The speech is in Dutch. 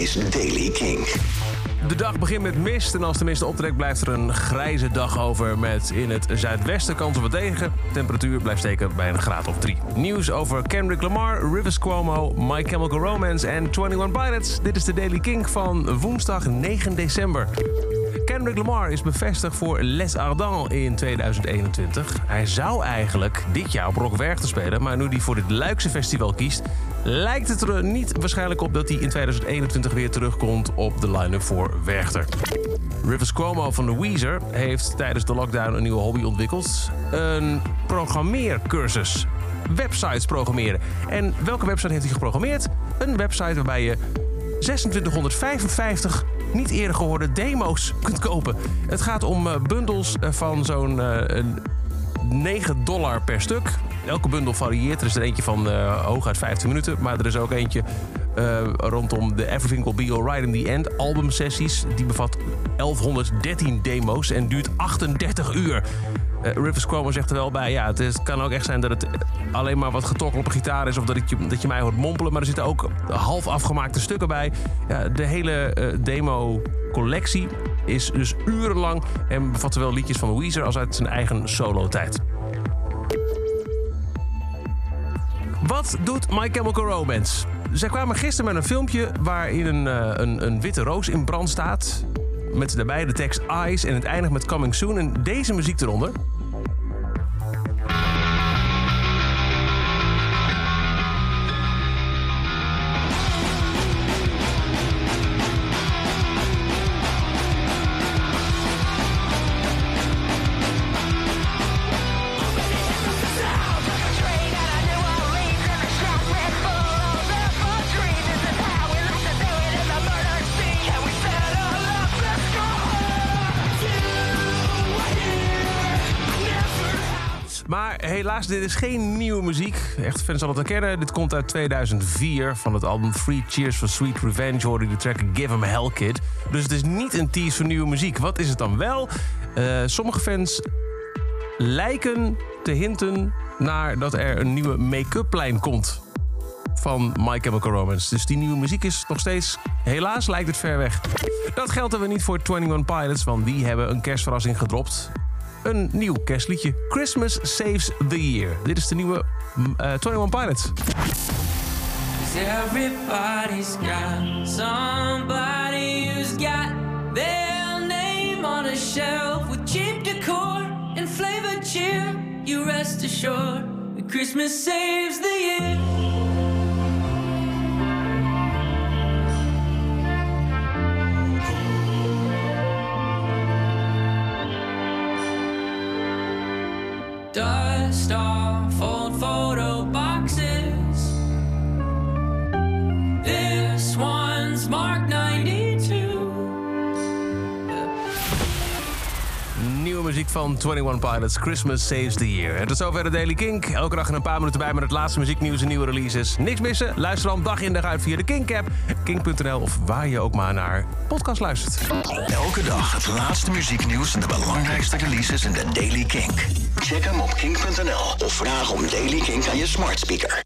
is Daily King. De dag begint met mist en als de mist optrekt blijft er een grijze dag over... met in het zuidwesten kans op wat regen. Temperatuur blijft steken bij een graad of 3. Nieuws over Kendrick Lamar, Rivers Cuomo, My Chemical Romance en 21 Pilots. Dit is de Daily King van woensdag 9 december. Kendrick Lamar is bevestigd voor Les Ardents in 2021. Hij zou eigenlijk dit jaar op Rock Werchter spelen... maar nu hij voor dit Luikse festival kiest... lijkt het er niet waarschijnlijk op dat hij in 2021 weer terugkomt op de line-up voor Werchter. Rivers Cuomo van de Weezer heeft tijdens de lockdown een nieuwe hobby ontwikkeld. Een programmeercursus. Websites programmeren. En welke website heeft hij geprogrammeerd? Een website waarbij je 2655 niet eerder gehoorde demo's kunt kopen. Het gaat om uh, bundels uh, van zo'n uh, 9 dollar per stuk. Elke bundel varieert. Er is er eentje van hooguit 15 minuten. Maar er is ook eentje rondom de Everything Will Be Alright in the End albumsessies. Die bevat 1113 demo's en duurt 38 uur. Uh, Rivers Cuomo zegt er wel bij, ja, het, kan ook echt zijn dat het alleen maar wat getrokken op een gitaar is... of dat, je, dat je mij hoort mompelen, maar er zitten ook half afgemaakte stukken bij. Ja, de hele uh, demo-collectie is dus urenlang... en bevat zowel liedjes van Weezer als uit zijn eigen solo-tijd. Wat doet My Chemical Romance? Zij kwamen gisteren met een filmpje waarin een, uh, een, een witte roos in brand staat met daarbij de tekst Eyes en het eindigt met Coming Soon en deze muziek eronder. Maar helaas, dit is geen nieuwe muziek. Echt fans zal het herkennen. Dit komt uit 2004 van het album Three Cheers for Sweet Revenge. Hoorde de track Give 'em Hell Kid. Dus het is niet een tease voor nieuwe muziek. Wat is het dan wel? Uh, sommige fans lijken te hinten naar dat er een nieuwe make-up lijn komt van My Chemical Romance. Dus die nieuwe muziek is nog steeds, helaas lijkt het ver weg. Dat geldt er niet voor 21 Pilots, want die hebben een kerstverrassing gedropt een nieuw kerstliedje. Christmas Saves the Year. Dit is de nieuwe uh, 21 Pilots. Everybody's got somebody who's got their name on a shelf with cheap decor and flavored cheer. You rest assured Christmas saves the year. Dust off old photo boxes. This one's Mark Nieuwe muziek van 21 Pilots, Christmas Saves the Year. Het is zover de Daily Kink. Elke dag een paar minuten bij met het laatste muzieknieuws en nieuwe releases. Niks missen? Luister dan dag in dag uit via de Kink-app, kink.nl of waar je ook maar naar podcast luistert. Elke dag het laatste muzieknieuws en de belangrijkste releases in de Daily Kink. Check hem op kink.nl of vraag om Daily Kink aan je smart speaker.